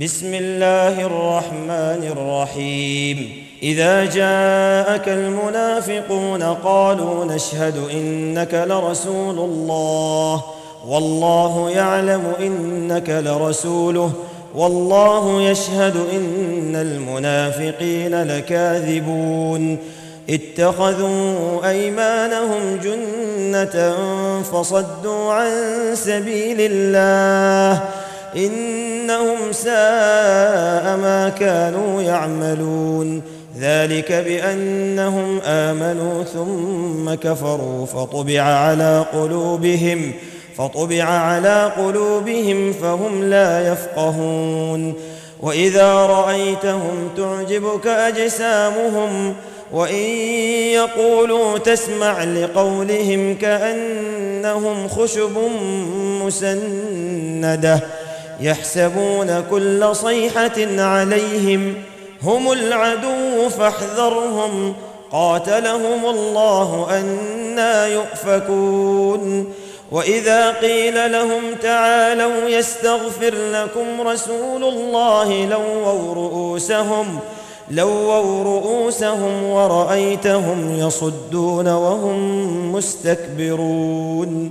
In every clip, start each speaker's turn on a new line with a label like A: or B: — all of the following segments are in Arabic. A: بسم الله الرحمن الرحيم اذا جاءك المنافقون قالوا نشهد انك لرسول الله والله يعلم انك لرسوله والله يشهد ان المنافقين لكاذبون اتخذوا ايمانهم جنه فصدوا عن سبيل الله إنهم ساء ما كانوا يعملون ذلك بأنهم آمنوا ثم كفروا فطبع على قلوبهم فطبع على قلوبهم فهم لا يفقهون وإذا رأيتهم تعجبك أجسامهم وإن يقولوا تسمع لقولهم كأنهم خشب مسنده يحسبون كل صيحة عليهم هم العدو فاحذرهم قاتلهم الله أنا يؤفكون وإذا قيل لهم تعالوا يستغفر لكم رسول الله لووا رؤوسهم لووا رؤوسهم ورأيتهم يصدون وهم مستكبرون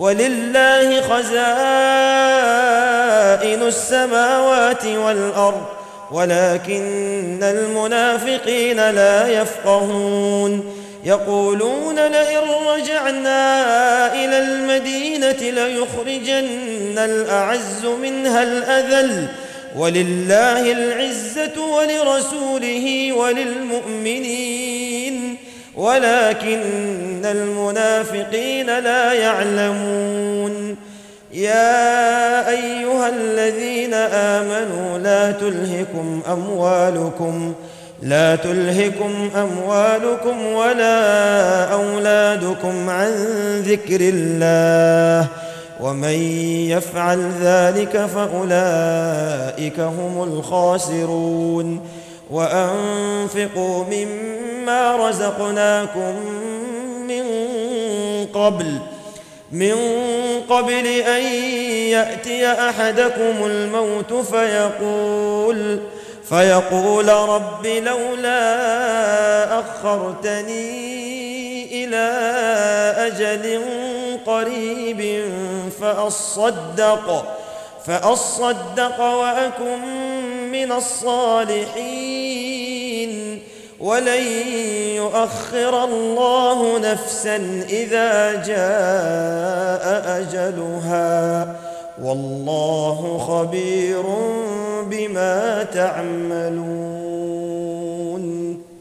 A: ولله خزائن السماوات والارض ولكن المنافقين لا يفقهون يقولون لئن رجعنا الى المدينه ليخرجن الاعز منها الاذل ولله العزه ولرسوله وللمؤمنين ولكن المنافقين لا يعلمون يا ايها الذين امنوا لا تلهكم اموالكم لا تلهكم اموالكم ولا اولادكم عن ذكر الله ومن يفعل ذلك فاولئك هم الخاسرون وأنفقوا مما رزقناكم من قبل من قبل أن يأتي أحدكم الموت فيقول فيقول رب لولا أخرتني إلى أجل قريب فأصدق فأصدق وأكن من الصالحين ولن يؤخر الله نفسا اذا جاء اجلها والله خبير بما تعملون